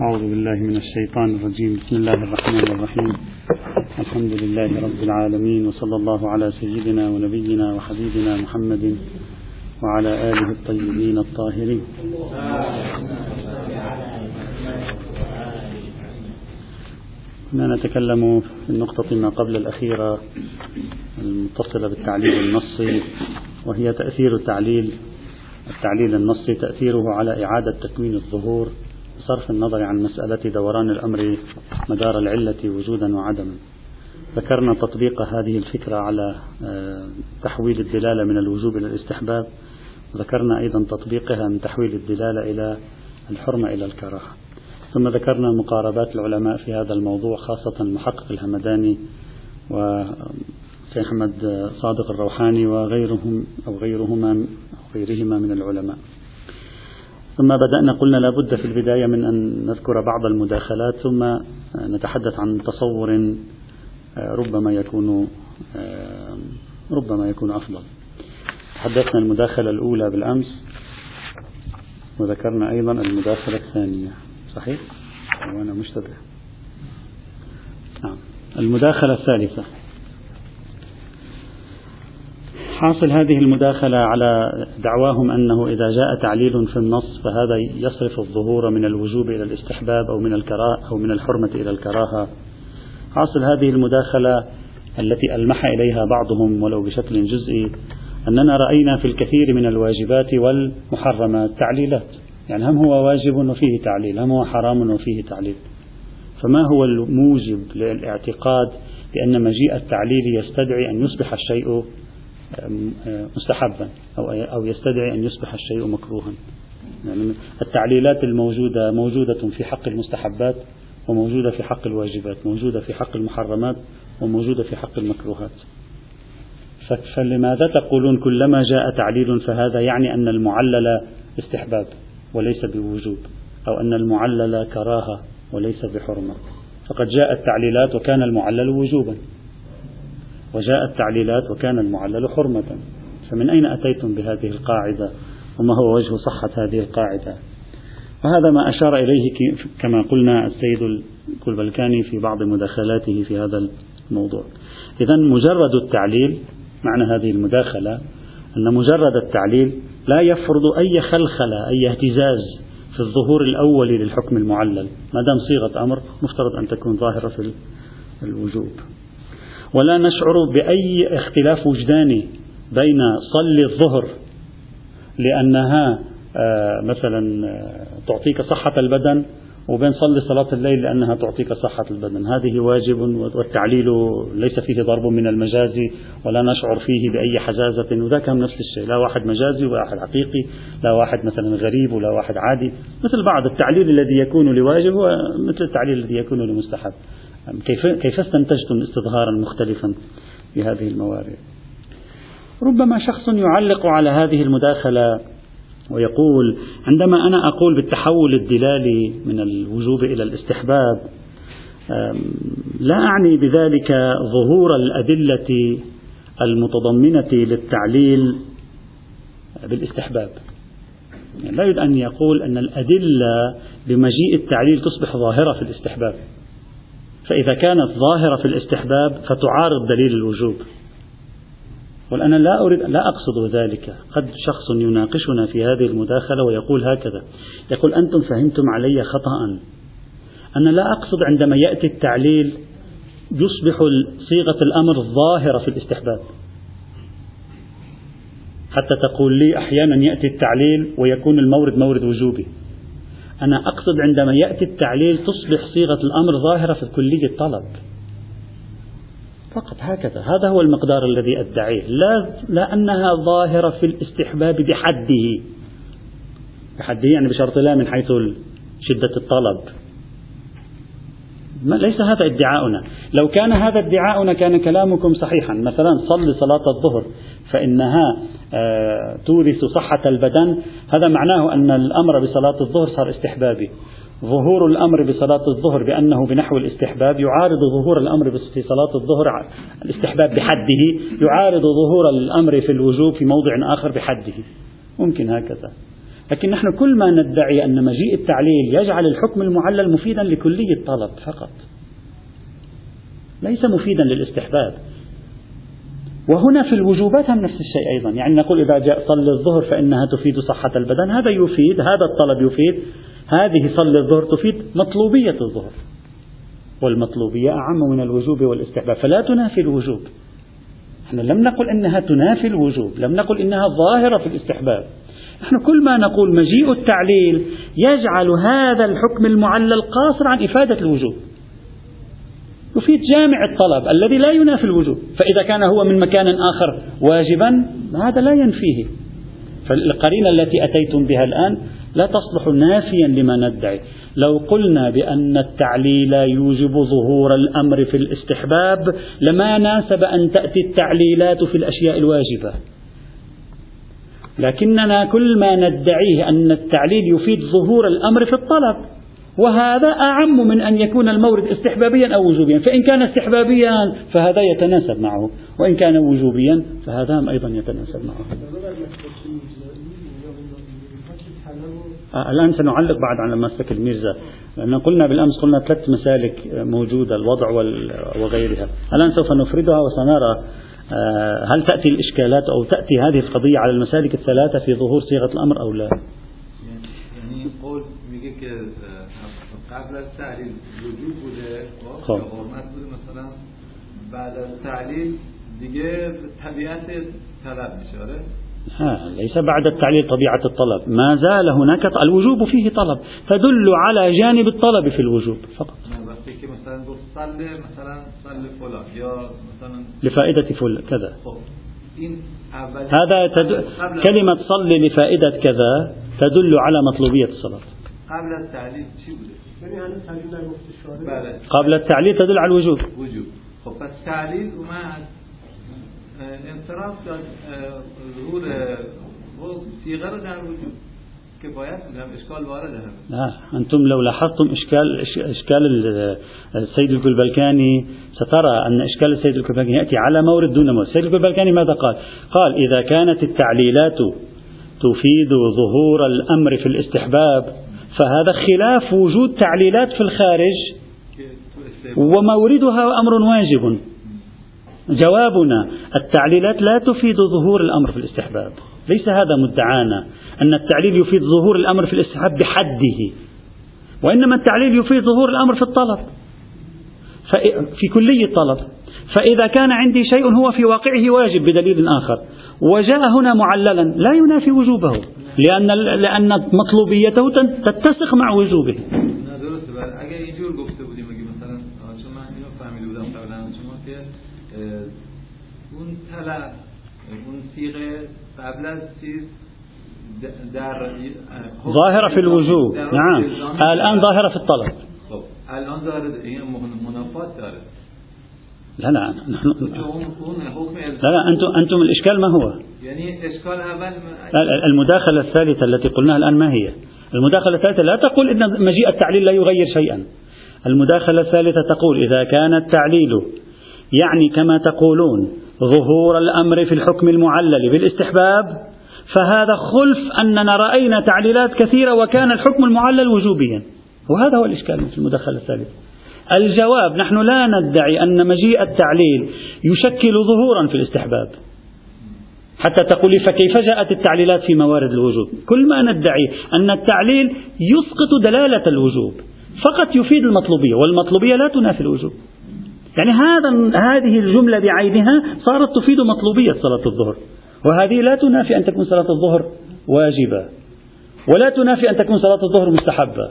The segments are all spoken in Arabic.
أعوذ بالله من الشيطان الرجيم. بسم الله الرحمن الرحيم. الحمد لله رب العالمين وصلى الله على سيدنا ونبينا وحبيبنا محمد وعلى آله الطيبين الطاهرين. كنا نتكلم في النقطة ما قبل الأخيرة المتصلة بالتعليل النصي وهي تأثير التعليل. التعليل النصي تأثيره على إعادة تكوين الظهور. بصرف النظر عن مسألة دوران الأمر مدار العلة وجودا وعدما. ذكرنا تطبيق هذه الفكرة على آه، تحويل الدلالة من الوجوب إلى الاستحباب. ذكرنا أيضا تطبيقها من تحويل الدلالة إلى الحرمة إلى الكراهة. ثم ذكرنا مقاربات العلماء في هذا الموضوع خاصة المحقق الهمداني وسيد محمد صادق الروحاني وغيرهم أو غيرهما أو غيرهما من العلماء. ثم بدأنا قلنا لابد في البداية من أن نذكر بعض المداخلات ثم نتحدث عن تصور ربما يكون ربما يكون أفضل. تحدثنا المداخلة الأولى بالأمس وذكرنا أيضا المداخلة الثانية. صحيح؟ وأنا مشتبه. نعم. المداخلة الثالثة. حاصل هذه المداخلة على دعواهم أنه إذا جاء تعليل في النص فهذا يصرف الظهور من الوجوب إلى الاستحباب أو من الكراهة أو من الحرمة إلى الكراهة. حاصل هذه المداخلة التي ألمح إليها بعضهم ولو بشكل جزئي أننا رأينا في الكثير من الواجبات والمحرمات تعليلات. يعني هم هو واجب وفيه تعليل هم هو حرام وفيه تعليل. فما هو الموجب للاعتقاد بأن مجيء التعليل يستدعي أن يصبح الشيء مستحبا أو أو يستدعي أن يصبح الشيء مكروها. يعني التعليلات الموجودة موجودة في حق المستحبات وموجودة في حق الواجبات موجودة في حق المحرمات وموجودة في حق المكروهات. فلماذا تقولون كلما جاء تعليل فهذا يعني أن المعلل استحباب وليس بوجوب أو أن المعلل كراهة وليس بحرمة؟ فقد جاءت تعليلات وكان المعلل وجوبا. وجاءت تعليلات وكان المعلل حرمة فمن أين أتيتم بهذه القاعدة؟ وما هو وجه صحة هذه القاعدة؟ وهذا ما أشار إليه كما قلنا السيد الكلبلكاني في بعض مداخلاته في هذا الموضوع. إذا مجرد التعليل معنى هذه المداخلة أن مجرد التعليل لا يفرض أي خلخلة أي اهتزاز في الظهور الأولي للحكم المعلل ما دام صيغة أمر مفترض أن تكون ظاهرة في الوجوب. ولا نشعر بأي اختلاف وجداني بين صلي الظهر لأنها آه، مثلا آه، تعطيك صحة البدن وبين صلي صلاة الليل لأنها تعطيك صحة البدن. هذه واجب والتعليل ليس فيه ضرب من المجاز ولا نشعر فيه بأي حزازة وذاك نفس الشيء لا واحد مجازي ولا واحد حقيقي لا واحد مثلا غريب ولا واحد عادي. مثل بعض التعليل الذي يكون لواجب هو مثل التعليل الذي يكون لمستحب. كيف كيف استنتجتم استظهارا مختلفا في هذه الموارد؟ ربما شخص يعلق على هذه المداخلة ويقول عندما أنا أقول بالتحول الدلالي من الوجوب إلى الاستحباب لا أعني بذلك ظهور الأدلة المتضمنة للتعليل بالاستحباب. يعني لا يريد أن يقول أن الأدلة بمجيء التعليل تصبح ظاهرة في الاستحباب. فإذا كانت ظاهرة في الاستحباب فتعارض دليل الوجوب. والآن لا أريد لا أقصد ذلك. قد شخص يناقشنا في هذه المداخلة ويقول هكذا. يقول أنتم فهمتم علي خطأ. أنا لا أقصد عندما يأتي التعليل يصبح صيغة الأمر ظاهرة في الاستحباب. حتى تقول لي أحيانا يأتي التعليل ويكون المورد مورد وجوبي. أنا أقصد عندما يأتي التعليل تصبح صيغة الأمر ظاهرة في كلية الطلب. فقط هكذا. هذا هو المقدار الذي أدعيه. لا, لا أنها ظاهرة في الاستحباب بحده. بحده يعني بشرط لا من حيث شدة الطلب. ما ليس هذا ادعاؤنا. لو كان هذا ادعاؤنا كان كلامكم صحيحا. مثلا صل صلاة الظهر. فإنها آه تورث صحة البدن. هذا معناه أن الأمر بصلاة الظهر صار استحبابي. ظهور الأمر بصلاة الظهر بأنه بنحو الاستحباب يعارض ظهور الأمر في صلاة الظهر الاستحباب بحده يعارض ظهور الأمر في الوجوب في موضع آخر بحده. ممكن هكذا. لكن نحن كل ما ندعي أن مجيء التعليل يجعل الحكم المعلل مفيدا لكلي الطلب فقط. ليس مفيدا للاستحباب. وهنا في الوجوبات هم نفس الشيء أيضا. يعني نقول إذا جاء صلي الظهر فإنها تفيد صحة البدن. هذا يفيد هذا الطلب يفيد. هذه صلي الظهر تفيد مطلوبية الظهر والمطلوبية أعم من الوجوب والاستحباب. فلا تنافي الوجوب. نحن لم نقل أنها تنافي الوجوب لم نقل أنها ظاهرة في الاستحباب. نحن كل ما نقول مجيء التعليل يجعل هذا الحكم المعلل قاصر عن إفادة الوجوب. يفيد جامع الطلب الذي لا ينافي الوجوب فإذا كان هو من مكان آخر واجبا هذا لا ينفيه. فالقرينة التي أتيتم بها الآن لا تصلح نافيا لما ندعي. لو قلنا بأن التعليل يوجب ظهور الأمر في الاستحباب لما ناسب أن تأتي التعليلات في الأشياء الواجبة. لكننا كل ما ندعيه أن التعليل يفيد ظهور الأمر في الطلب. وهذا أعم من أن يكون المورد استحبابيا أو وجوبيا. فإن كان استحبابيا فهذا يتناسب معه. وإن كان وجوبيا فهذا أيضا يتناسب معه. آه الآن سنعلق بعد على مسلك الميرزا. لأن قلنا بالأمس قلنا ثلاث مسالك موجودة الوضع وغيرها. الآن سوف نفردها وسنرى آه هل تأتي الإشكالات أو تأتي هذه القضية على المسالك الثلاثة في ظهور صيغة الأمر أو لا يعني قول وجود بوده خب؟ حرمت بوده مثلا بعد التعليل دیگه طبیعت طلب میشه آره؟ ها ليس بعد التعليل طبيعة الطلب. ما زال هناك الوجوب فيه طلب. تدل على جانب الطلب في الوجوب فقط. مثلا مثلا فلان یا مثلا لفائدة فلان كذا. هذا تد... كلمة صلي لفائدة كذا تدل على مطلوبية الصلاة. قبل التعليل قبل التعليل تدل على الوجوب. وجوب. خب پس تعلیل اومد انصراف داد ظهور صيغه رو در وجود باید اشکال وارد هم لا أنتم لو لاحظتم إشكال إشكال السيد الكلبلكاني سترى أن إشكال السيد الكلبلكاني يأتي على مورد دون مورد، السيد الكلبلكاني ماذا قال؟ قال إذا كانت التعليلات تفيد ظهور الأمر في الاستحباب فهذا خلاف وجود تعليلات في الخارج. وموردها أمر واجب. جوابنا التعليلات لا تفيد ظهور الأمر في الاستحباب. ليس هذا مدعانا أن التعليل يفيد ظهور الأمر في الاستحباب بحده. وإنما التعليل يفيد ظهور الأمر في الطلب. في كلي الطلب. فإذا كان عندي شيء هو في واقعه واجب بدليل آخر. وجاء هنا معللا لا ينافي وجوبه. لأن لأن مطلوبيته تتسق مع وجوبه. اون طلب اون سیغه قبل از چیز در ظاهرة في الوجوب. نعم. الآن ظاهرة في الطلب. الآن داره منافات لا لا نحن لا لا أنتم أنتم الإشكال ما هو؟ يعني إشكال أول المداخلة الثالثة التي قلناها الآن ما هي؟ المداخلة الثالثة لا تقول إن مجيء التعليل لا يغير شيئا. المداخلة الثالثة تقول إذا كان التعليل يعني كما تقولون ظهور الأمر في الحكم المعلل بالاستحباب فهذا خلف أننا رأينا تعليلات كثيرة وكان الحكم المعلل وجوبيا وهذا هو الإشكال في المداخلة الثالثة الجواب نحن لا ندعي أن مجيء التعليل يشكل ظهورا في الاستحباب حتى تقولي فكيف جاءت التعليلات في موارد الوجوب؟ كل ما ندعي أن التعليل يسقط دلالة الوجوب فقط يفيد المطلوبية والمطلوبية لا تنافي الوجوب. يعني هذا هذه الجملة بعينها صارت تفيد مطلوبية صلاة الظهر وهذه لا تنافي أن تكون صلاة الظهر واجبة ولا تنافي أن تكون صلاة الظهر مستحبة.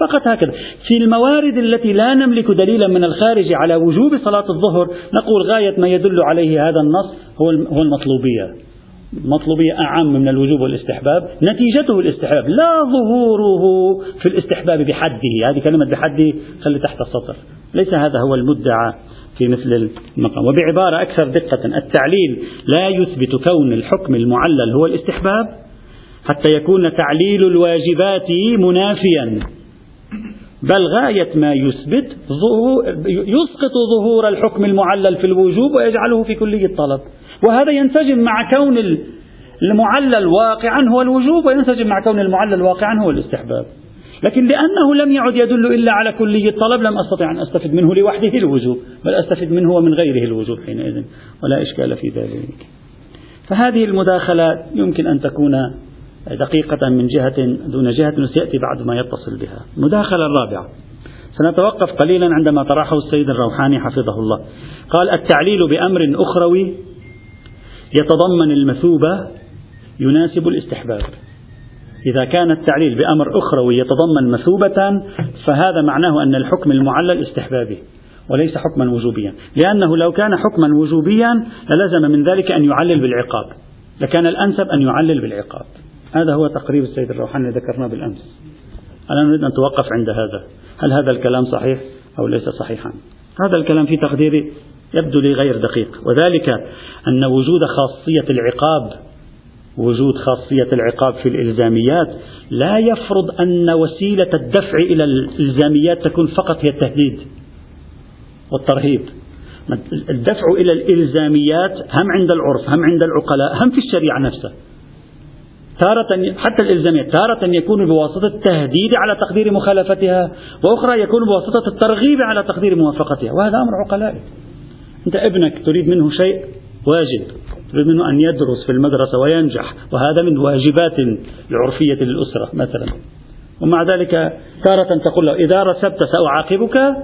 فقط هكذا. في الموارد التي لا نملك دليلا من الخارج على وجوب صلاة الظهر نقول غاية ما يدل عليه هذا النص هو هو مطلوبية أعم من الوجوب والاستحباب. نتيجته الاستحباب. لا ظهوره في الاستحباب بحده. هذه كلمة بحده خلي تحت السطر. ليس هذا هو المدعى في مثل المقام. وبعبارة أكثر دقة التعليل لا يثبت كون الحكم المعلل هو الاستحباب حتى يكون تعليل الواجبات منافيا. بل غاية ما يثبت يسقط ظهور الحكم المعلل في الوجوب ويجعله في كلية الطلب. وهذا ينسجم مع كون المعلل واقعا هو الوجوب وينسجم مع كون المعلل واقعا هو الاستحباب. لكن لأنه لم يعد يدل إلا على كلية الطلب لم أستطع أن أستفد منه لوحده الوجوب بل أستفد منه ومن غيره الوجوب حينئذ ولا إشكال في ذلك. فهذه المداخلة يمكن أن تكون دقيقة من جهة دون جهة وسيأتي بعد ما يتصل بها. المداخلة الرابعة. سنتوقف قليلا عندما طرحه السيد الروحاني حفظه الله. قال التعليل بأمر أخروي يتضمن المثوبة يناسب الاستحباب. إذا كان التعليل بأمر أخروي يتضمن مثوبة فهذا معناه أن الحكم المعلل استحبابي وليس حكما وجوبيا. لأنه لو كان حكما وجوبيا للزم من ذلك أن يعلل بالعقاب. لكان الأنسب أن يعلل بالعقاب. هذا هو تقرير السيد الروحاني ذكرناه بالأمس. أنا نريد أن توقف عند هذا. هل هذا الكلام صحيح أو ليس صحيحا؟ هذا الكلام في تقديري يبدو لي غير دقيق. وذلك أن وجود خاصية العقاب وجود خاصية العقاب في الإلزاميات لا يفرض أن وسيلة الدفع إلى الإلزاميات تكون فقط هي التهديد والترهيب. الدفع إلى الإلزاميات هم عند العرف هم عند العقلاء هم في الشريعة نفسها. تارة حتى الإلزاميات تارة يكون بواسطة التهديد على تقدير مخالفتها وأخرى يكون بواسطة الترغيب على تقدير موافقتها وهذا أمر عقلائي. أنت ابنك تريد منه شيء واجب تريد منه أن يدرس في المدرسة وينجح وهذا من واجبات العرفية للأسرة مثلا. ومع ذلك تارة تقول له إذا رسبت سأعاقبك.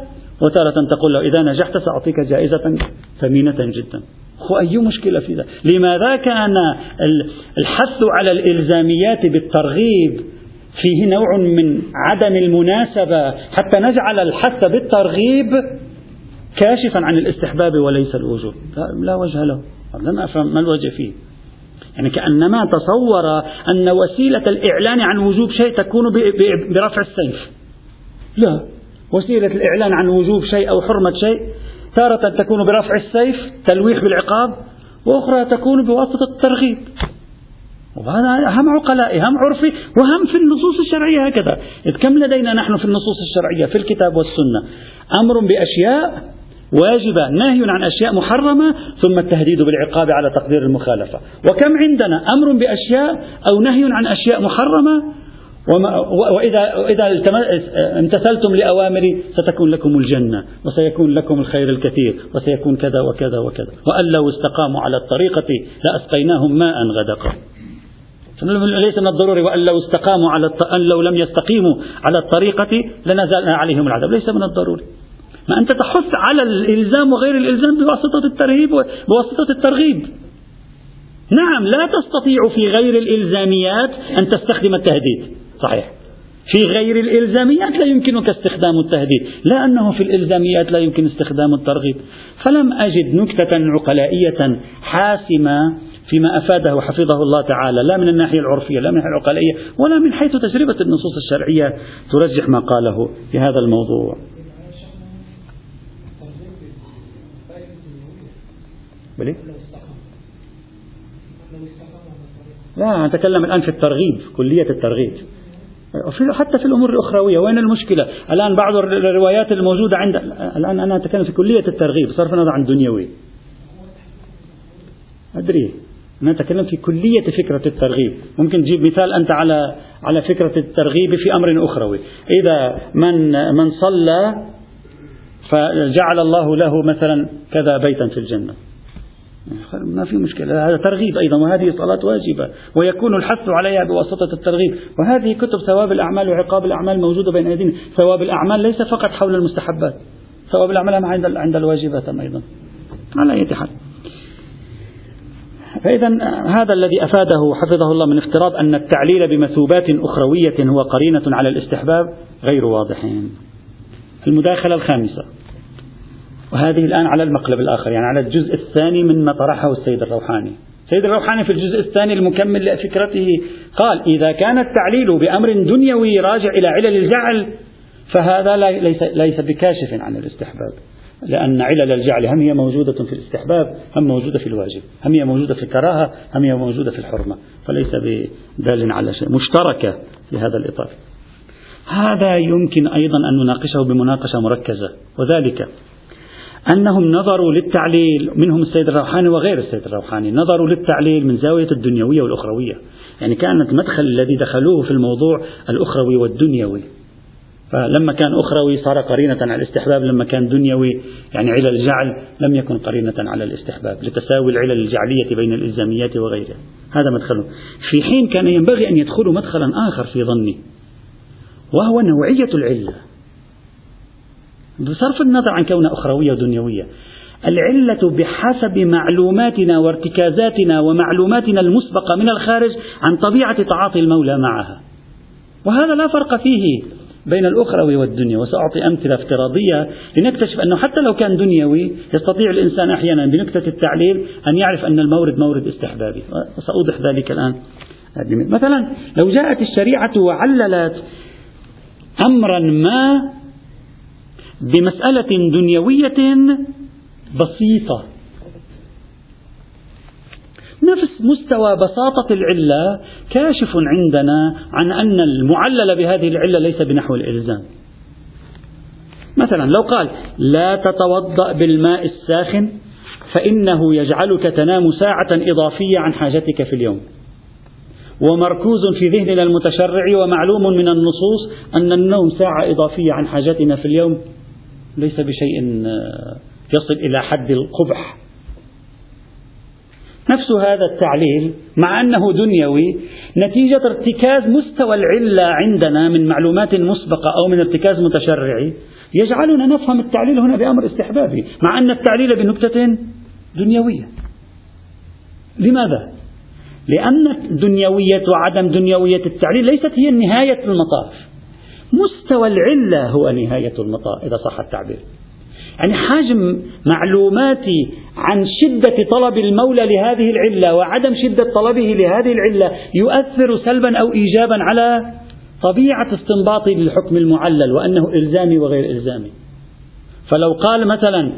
وتارة تقول له إذا نجحت سأعطيك جائزة ثمينة جدا. هو أي مشكلة في ذلك؟ لماذا كان الحث على الإلزاميات بالترغيب فيه نوع من عدم المناسبة حتى نجعل الحث بالترغيب كاشفا عن الاستحباب وليس الوجوب؟ لا, لا وجه له. لم أفهم ما الوجه فيه. يعني كأنما تصور أن وسيلة الإعلان عن وجوب شيء تكون برفع السيف. لا. وسيلة الإعلان عن وجوب شيء أو حرمة شيء تارة تكون برفع السيف تلويح بالعقاب وأخرى تكون بواسطة الترغيب. وهذا هم عقلائي هم عرفي وهم في النصوص الشرعية هكذا. إذ كم لدينا نحن في النصوص الشرعية في الكتاب والسنة؟ أمر بأشياء واجبة نهي عن أشياء محرمة ثم التهديد بالعقاب على تقدير المخالفة. وكم عندنا؟ أمر بأشياء أو نهي عن أشياء محرمة وإذا وإذا امتثلتم لأوامري ستكون لكم الجنة وسيكون لكم الخير الكثير وسيكون كذا وكذا وكذا. وأن لو استقاموا على الطريقة لأسقيناهم ماء غدقا. ليس من الضروري وأن لو استقاموا على. أن لو لم يستقيموا على الطريقة لنزلنا عليهم العذاب. ليس من الضروري. ما أنت تحث على الإلزام وغير الإلزام بواسطة الترهيب بواسطة الترغيب. نعم لا تستطيع في غير الإلزاميات أن تستخدم التهديد. صحيح. في غير الإلزاميات لا يمكنك استخدام التهديد. لا أنه في الإلزاميات لا يمكن استخدام الترغيب. فلم أجد نكتة عقلائية حاسمة فيما أفاده حفظه الله تعالى. لا من الناحية العرفية لا من الناحية العقلائية ولا من حيث تجربة النصوص الشرعية ترجح ما قاله في هذا الموضوع. بلي؟ لا نتكلم الآن في الترغيب كلية الترغيب. حتى في الأمور الأخروية وين المشكلة؟ الآن بعض الروايات الموجودة عند الآن أنا أتكلم في كلية الترغيب صرف النظر عن دنيوي. أدري. أنا أتكلم في كلية فكرة الترغيب. ممكن تجيب مثال أنت على على فكرة الترغيب في أمر أخروي. إذا من من صلى فجعل الله له مثلا كذا بيتا في الجنة. ما في مشكلة هذا ترغيب أيضا وهذه صلاة واجبة ويكون الحث عليها بواسطة الترغيب. وهذه كتب ثواب الأعمال وعقاب الأعمال موجودة بين أيدينا. ثواب الأعمال ليس فقط حول المستحبات ثواب الأعمال عند عند الواجبات أيضا. على أي حال. فإذا هذا الذي أفاده حفظه الله من افتراض أن التعليل بمثوبات أخروية هو قرينة على الاستحباب غير واضحين. المداخلة الخامسة. وهذه الآن على المقلب الآخر يعني على الجزء الثاني مما طرحه السيد الروحاني. السيد الروحاني في الجزء الثاني المكمل لفكرته قال إذا كان التعليل بأمر دنيوي راجع إلى علل الجعل فهذا ليس, ليس بكاشف عن الاستحباب لأن علل الجعل هم هي موجودة في الاستحباب هم موجودة في الواجب هم هي موجودة في الكراهة هم هي موجودة في الحرمة فليس بدال على شيء مشتركة في هذا الإطار. هذا يمكن أيضا أن نناقشه بمناقشة مركزة وذلك أنهم نظروا للتعليل منهم السيد الروحاني وغير السيد الروحاني نظروا للتعليل من زاوية الدنيوية والأخروية. يعني كانت مدخل الذي دخلوه في الموضوع الأخروي والدنيوي. فلما كان أخروي صار قرينة على الاستحباب لما كان دنيوي يعني علل الجعل لم يكن قرينة على الاستحباب لتساوي العلل الجعلية بين الإلزاميات وغيرها. هذا مدخله. في حين كان ينبغي أن يدخلوا مدخلا آخر في ظني وهو نوعية العلة. بصرف النظر عن كونها أخروية ودنيوية. العلة بحسب معلوماتنا وارتكازاتنا ومعلوماتنا المسبقة من الخارج عن طبيعة تعاطي المولى معها. وهذا لا فرق فيه بين الأخروي والدنيا. وسأعطي أمثلة افتراضية لنكتشف أنه حتى لو كان دنيوي يستطيع الإنسان أحيانا بنكتة التعليل أن يعرف أن المورد مورد استحبابي. وسأوضح ذلك الآن مثلا لو جاءت الشريعة وعللت أمرا ما بمسألة دنيوية بسيطة. نفس مستوى بساطة العلة كاشف عندنا عن أن المعلل بهذه العلة ليس بنحو الإلزام. مثلا لو قال لا تتوضأ بالماء الساخن فإنه يجعلك تنام ساعة إضافية عن حاجتك في اليوم. ومركوز في ذهننا المتشرع ومعلوم من النصوص أن النوم ساعة إضافية عن حاجتنا في اليوم ليس بشيء آه، يصل إلى حد القبح. نفس هذا التعليل مع أنه دنيوي نتيجة ارتكاز مستوى العلة عندنا من معلومات مسبقة أو من ارتكاز متشرعي يجعلنا نفهم التعليل هنا بأمر استحبابي مع أن التعليل بنكتة دنيوية. لماذا؟ لأن دنيوية وعدم دنيوية التعليل ليست هي نهاية المطاف. مستوى العلة هو نهاية المطاف إذا صح التعبير. يعني حجم معلوماتي عن شدة طلب المولى لهذه العلة وعدم شدة طلبه لهذه العلة يؤثر سلبا أو إيجابا على طبيعة استنباطي للحكم المعلل وأنه إلزامي وغير إلزامي. فلو قال مثلا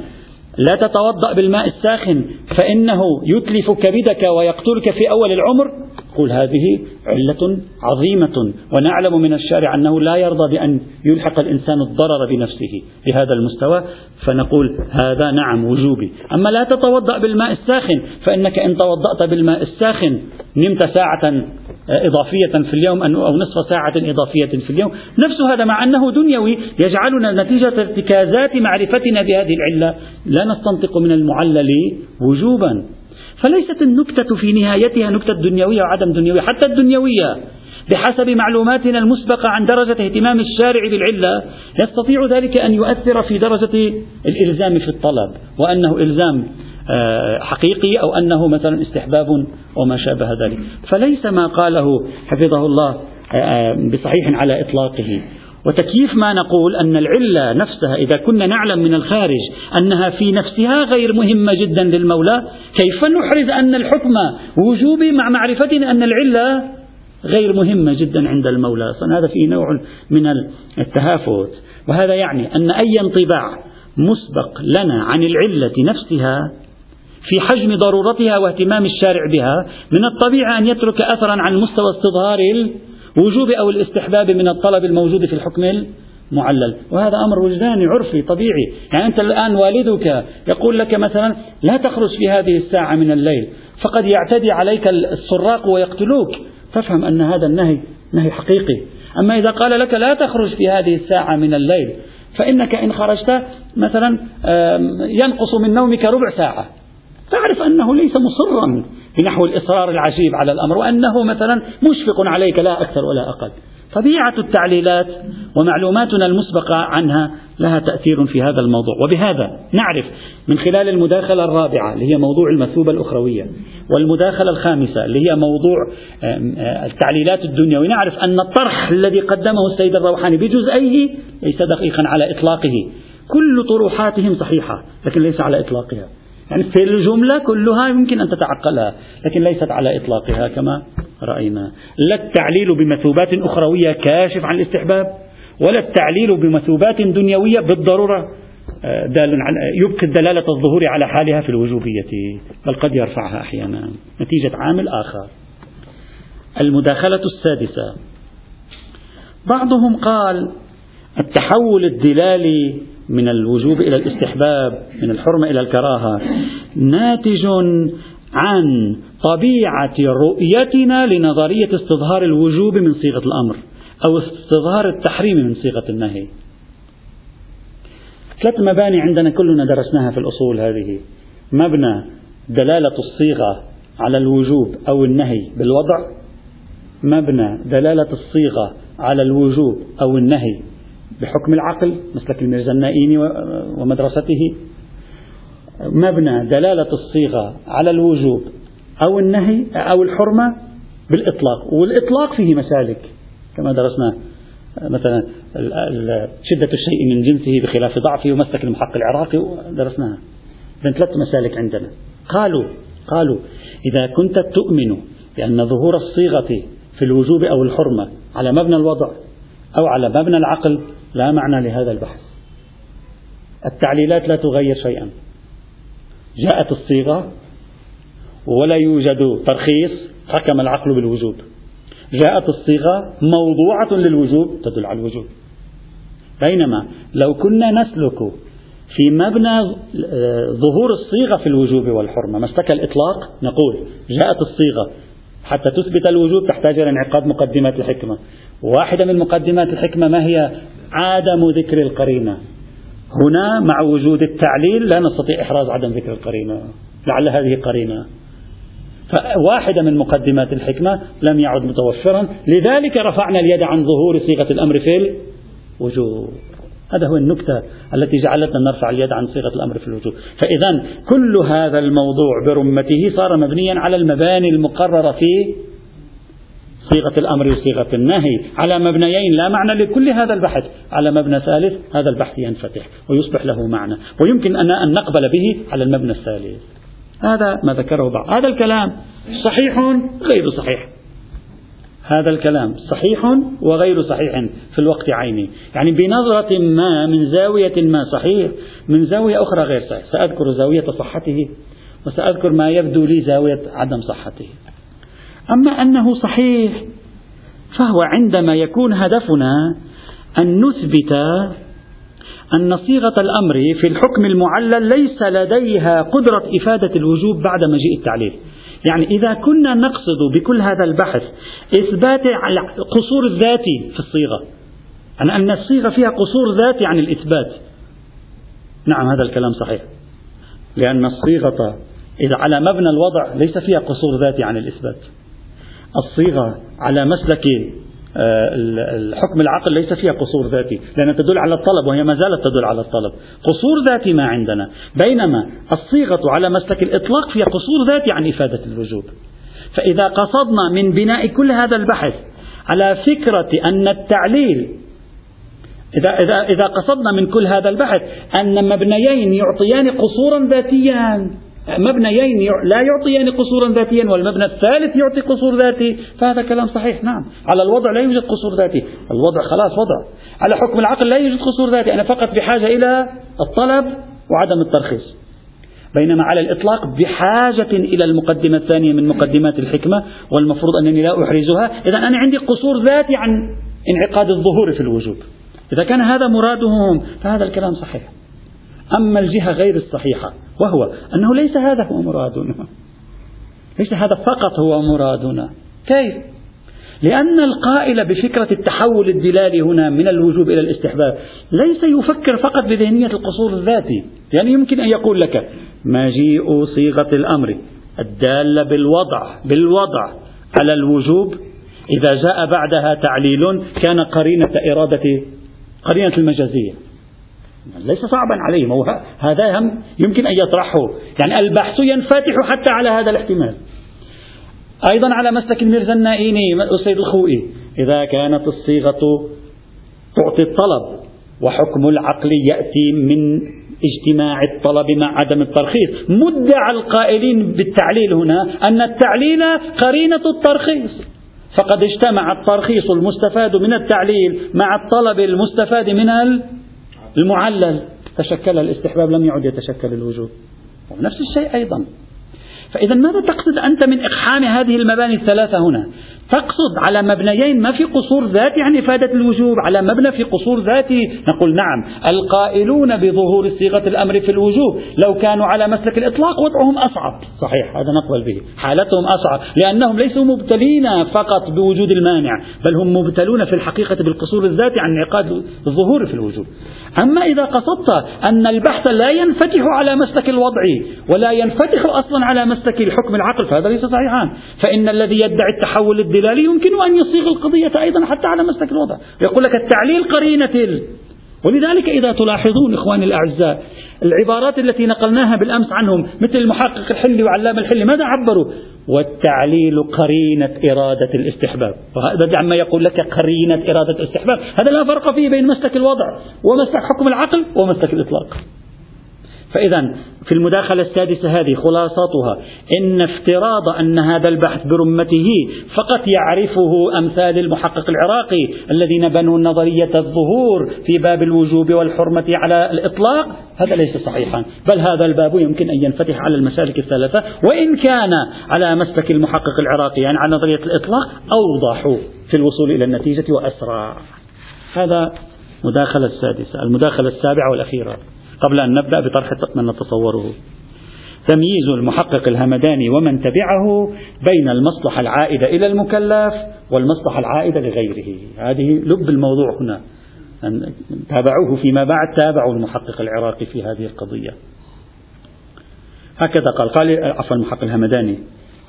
لا تتوضأ بالماء الساخن فإنه يتلف كبدك ويقتلك في أول العمر. قل هذه علة عظيمة ونعلم من الشارع أنه لا يرضى بأن يلحق الإنسان الضرر بنفسه بهذا المستوى. فنقول هذا نعم وجوبي. أما لا تتوضأ بالماء الساخن فإنك إن توضأت بالماء الساخن نمت ساعة إضافية في اليوم أو نصف ساعة إضافية في اليوم. نفس هذا مع أنه دنيوي يجعلنا نتيجة ارتكازات معرفتنا بهذه العلة. لا نستنطق من المعلل وجوبا. فليست النكتة في نهايتها نكتة دنيوية وعدم دنيوية. حتى الدنيوية بحسب معلوماتنا المسبقة عن درجة اهتمام الشارع بالعلة يستطيع ذلك أن يؤثر في درجة الإلزام في الطلب وأنه إلزام حقيقي أو أنه مثلا استحباب وما شابه ذلك. فليس ما قاله حفظه الله آه، آه، بصحيح على إطلاقه. وتكييف ما نقول أن العلة نفسها إذا كنا نعلم من الخارج أنها في نفسها غير مهمة جدا للمولى كيف نحرز أن الحكم وجوبي مع معرفتنا أن العلة غير مهمة جدا عند المولى؟ هذا فيه نوع من التهافت. وهذا يعني أن أي انطباع مسبق لنا عن العلة نفسها في حجم ضرورتها واهتمام الشارع بها من الطبيعي أن يترك أثرا عن مستوى استظهار الوجوب أو الاستحباب من الطلب الموجود في الحكم المعلل. وهذا أمر وجداني عرفي طبيعي. يعني أنت الآن والدك يقول لك مثلا لا تخرج في هذه الساعة من الليل فقد يعتدي عليك السراق ويقتلوك. تفهم أن هذا النهي نهي حقيقي. أما إذا قال لك لا تخرج في هذه الساعة من الليل فإنك إن خرجت مثلا ينقص من نومك ربع ساعة. تعرف أنه ليس مصرا بنحو الإصرار العجيب على الأمر وأنه مثلا مشفق عليك لا أكثر ولا أقل. طبيعة التعليلات ومعلوماتنا المسبقة عنها لها تأثير في هذا الموضوع. وبهذا نعرف من خلال المداخلة الرابعة اللي هي موضوع المثوبة الأخروية والمداخلة الخامسة اللي هي موضوع التعليلات الدنيوية. نعرف أن الطرح الذي قدمه السيد الروحاني بجزئيه ليس دقيقا على إطلاقه. كل طروحاتهم صحيحة لكن ليس على إطلاقها. يعني في الجملة كلها يمكن أن تتعقلها لكن ليست على إطلاقها كما رأينا. لا التعليل بمثوبات أخروية كاشف عن الاستحباب ولا التعليل بمثوبات دنيوية بالضرورة آه، دال على يبقي الدلالة الظهور على حالها في الوجوبية بل قد يرفعها أحيانا. نتيجة عامل آخر المداخلة السادسة. بعضهم قال التحول الدلالي من الوجوب إلى الاستحباب من الحرمة إلى الكراهة. ناتج عن طبيعة رؤيتنا لنظرية استظهار الوجوب من صيغة الأمر أو استظهار التحريم من صيغة النهي. ثلاث مباني عندنا كلنا درسناها في الأصول هذه. مبنى دلالة الصيغة على الوجوب أو النهي بالوضع. مبنى دلالة الصيغة على الوجوب أو النهي بحكم العقل مسلك الميرزا النائيني ومدرسته. مبنى دلالة الصيغة على الوجوب أو النهي أو الحرمة بالإطلاق والإطلاق فيه مسالك. كما درسنا مثلا شدة الشيء من جنسه بخلاف ضعفه ومسلك المحق العراقي درسناها. إذن ثلاث مسالك عندنا. قالوا قالوا إذا كنت تؤمن بأن ظهور الصيغة في الوجوب أو الحرمة على مبنى الوضع أو على مبنى العقل لا معنى لهذا البحث. التعليلات لا تغير شيئا. جاءت الصيغة ولا يوجد ترخيص حكم العقل بالوجوب جاءت الصيغة موضوعة للوجوب تدل على الوجوب بينما لو كنا نسلك في مبنى ظهور الصيغة في الوجوب والحرمة مسلك الإطلاق؟ نقول جاءت الصيغة. حتى تثبت الوجوب تحتاج إلى انعقاد مقدمات الحكمة. واحدة من مقدمات الحكمة ما هي؟ عدم ذكر القرينة. هنا مع وجود التعليل لا نستطيع إحراز عدم ذكر القرينة. لعل هذه قرينة. فواحدة من مقدمات الحكمة لم يعد متوفرا. لذلك رفعنا اليد عن ظهور صيغة الأمر في الوجوب هذا هو النكتة التي جعلتنا نرفع اليد عن صيغة الأمر في الوجوب فإذا كل هذا الموضوع برمته صار مبنيا على المباني المقررة في صيغة الأمر وصيغة النهي. على مبنيين لا معنى لكل هذا البحث. على مبنى ثالث هذا البحث ينفتح ويصبح له معنى. ويمكن أن نقبل به على المبنى الثالث. هذا ما ذكره بعض. هذا الكلام صحيح غير صحيح. هذا الكلام صحيح وغير صحيح في الوقت عينه يعني بنظرة ما من زاوية ما صحيح من زاوية أخرى غير صحيح. سأذكر زاوية صحته وسأذكر ما يبدو لي زاوية عدم صحته. أما أنه صحيح فهو عندما يكون هدفنا أن نثبت أن صيغة الأمر في الحكم المعلل ليس لديها قدرة إفادة الوجوب بعد مجيء التعليل. يعني إذا كنا نقصد بكل هذا البحث إثبات قصور الذاتي في الصيغة أن أن الصيغة فيها قصور ذاتي عن الإثبات. نعم هذا الكلام صحيح. لأن الصيغة إذا على مبنى الوضع ليس فيها قصور ذاتي عن الإثبات. الصيغة على مسلك آه، الحكم العقل ليس فيها قصور ذاتي لأنها تدل على الطلب وهي ما زالت تدل على الطلب. قصور ذاتي ما عندنا. بينما الصيغة على مسلك الإطلاق فيها قصور ذاتي عن إفادة الوجوب فإذا قصدنا من بناء كل هذا البحث على فكرة أن التعليل إذا إذا إذا قصدنا من كل هذا البحث أن مبنيين يعطيان قصورا ذاتيا مبنيين لا يعطيان قصورا ذاتيا والمبنى الثالث يعطي قصور ذاتي. فهذا كلام صحيح نعم. على الوضع لا يوجد قصور ذاتي. الوضع خلاص وضع. على حكم العقل لا يوجد قصور ذاتي. أنا فقط بحاجة إلى الطلب وعدم الترخيص. بينما على الإطلاق بحاجة إلى المقدمة الثانية من مقدمات الحكمة والمفروض أنني لا أحرزها. إذا أنا عندي قصور ذاتي عن انعقاد الظهور في الوجوب. إذا كان هذا مرادهم فهذا الكلام صحيح. أما الجهة غير الصحيحة وهو أنه ليس هذا هو مرادنا. ليس هذا فقط هو مرادنا. كيف؟ لأن القائل بفكرة التحول الدلالي هنا من الوجوب إلى الاستحباب ليس يفكر فقط بذهنية القصور الذاتي. يعني يمكن أن يقول لك مجيء صيغة الأمر الدالة بالوضع بالوضع على الوجوب. إذا جاء بعدها تعليل كان قرينة إرادة قرينة المجازية. ليس صعبا عليهم. هو هذا هم يمكن أن يطرحه يعني البحث ينفتح حتى على هذا الاحتمال. أيضا على مسلك الميرزا النائيني السيد الخوئي. إذا كانت الصيغة تعطي الطلب وحكم العقل يأتي من اجتماع الطلب مع عدم الترخيص. مدعى القائلين بالتعليل هنا أن التعليل قرينة الترخيص. فقد اجتمع الترخيص المستفاد من التعليل مع الطلب المستفاد من المعلل تشكل الاستحباب لم يعد يتشكل الوجوب ونفس الشيء أيضا. فإذا ماذا تقصد أنت من إقحام هذه المباني الثلاثة هنا؟ تقصد على مبنيين ما في قصور ذات يعني إفادة الوجوب على مبنى في قصور ذاتي. نقول نعم القائلون بظهور صيغة الأمر في الوجوب لو كانوا على مسلك الإطلاق وضعهم أصعب. صحيح هذا نقبل به. حالتهم أصعب لأنهم ليسوا مبتلين فقط بوجود المانع بل هم مبتلون في الحقيقة بالقصور الذاتي عن انعقاد الظهور في الوجوب. أما إذا قصدت أن البحث لا ينفتح على مسلك الوضع ولا ينفتح أصلا على مسلك الحكم العقل فهذا ليس صحيحا. فإن الذي يدعي التحول الدلالي يمكن أن يصيغ القضية أيضا حتى على مسلك الوضع. يقول لك التعليل قرينة ولذلك إذا تلاحظون إخواني الأعزاء العبارات التي نقلناها بالأمس عنهم مثل المحقق الحلي وعلام الحلي ماذا عبروا؟ والتعليل قرينة إرادة الاستحباب. وهذا عما يقول لك قرينة إرادة الاستحباب. هذا لا فرق فيه بين مسلك الوضع ومسلك حكم العقل ومسلك الإطلاق. فإذا في المداخلة السادسة هذه خلاصتها إن افتراض أن هذا البحث برمته فقط يعرفه أمثال المحقق العراقي الذين بنوا نظرية الظهور في باب الوجوب والحرمة على الإطلاق هذا ليس صحيحا بل هذا الباب يمكن أن ينفتح على المسالك الثلاثة وإن كان على مسلك المحقق العراقي يعني على نظرية الإطلاق أوضح في الوصول إلى النتيجة وأسرع. هذا مداخلة السادسة المداخلة السابعة والأخيرة. قبل أن نبدأ بطرح ما نتصوره تمييز المحقق الهمداني ومن تبعه بين المصلحة العائدة إلى المكلف والمصلحة العائدة لغيره. هذه لب الموضوع هنا. أن تابعوه فيما بعد تابعوا المحقق العراقي في هذه القضية. هكذا قال قال عفوا المحقق الهمداني.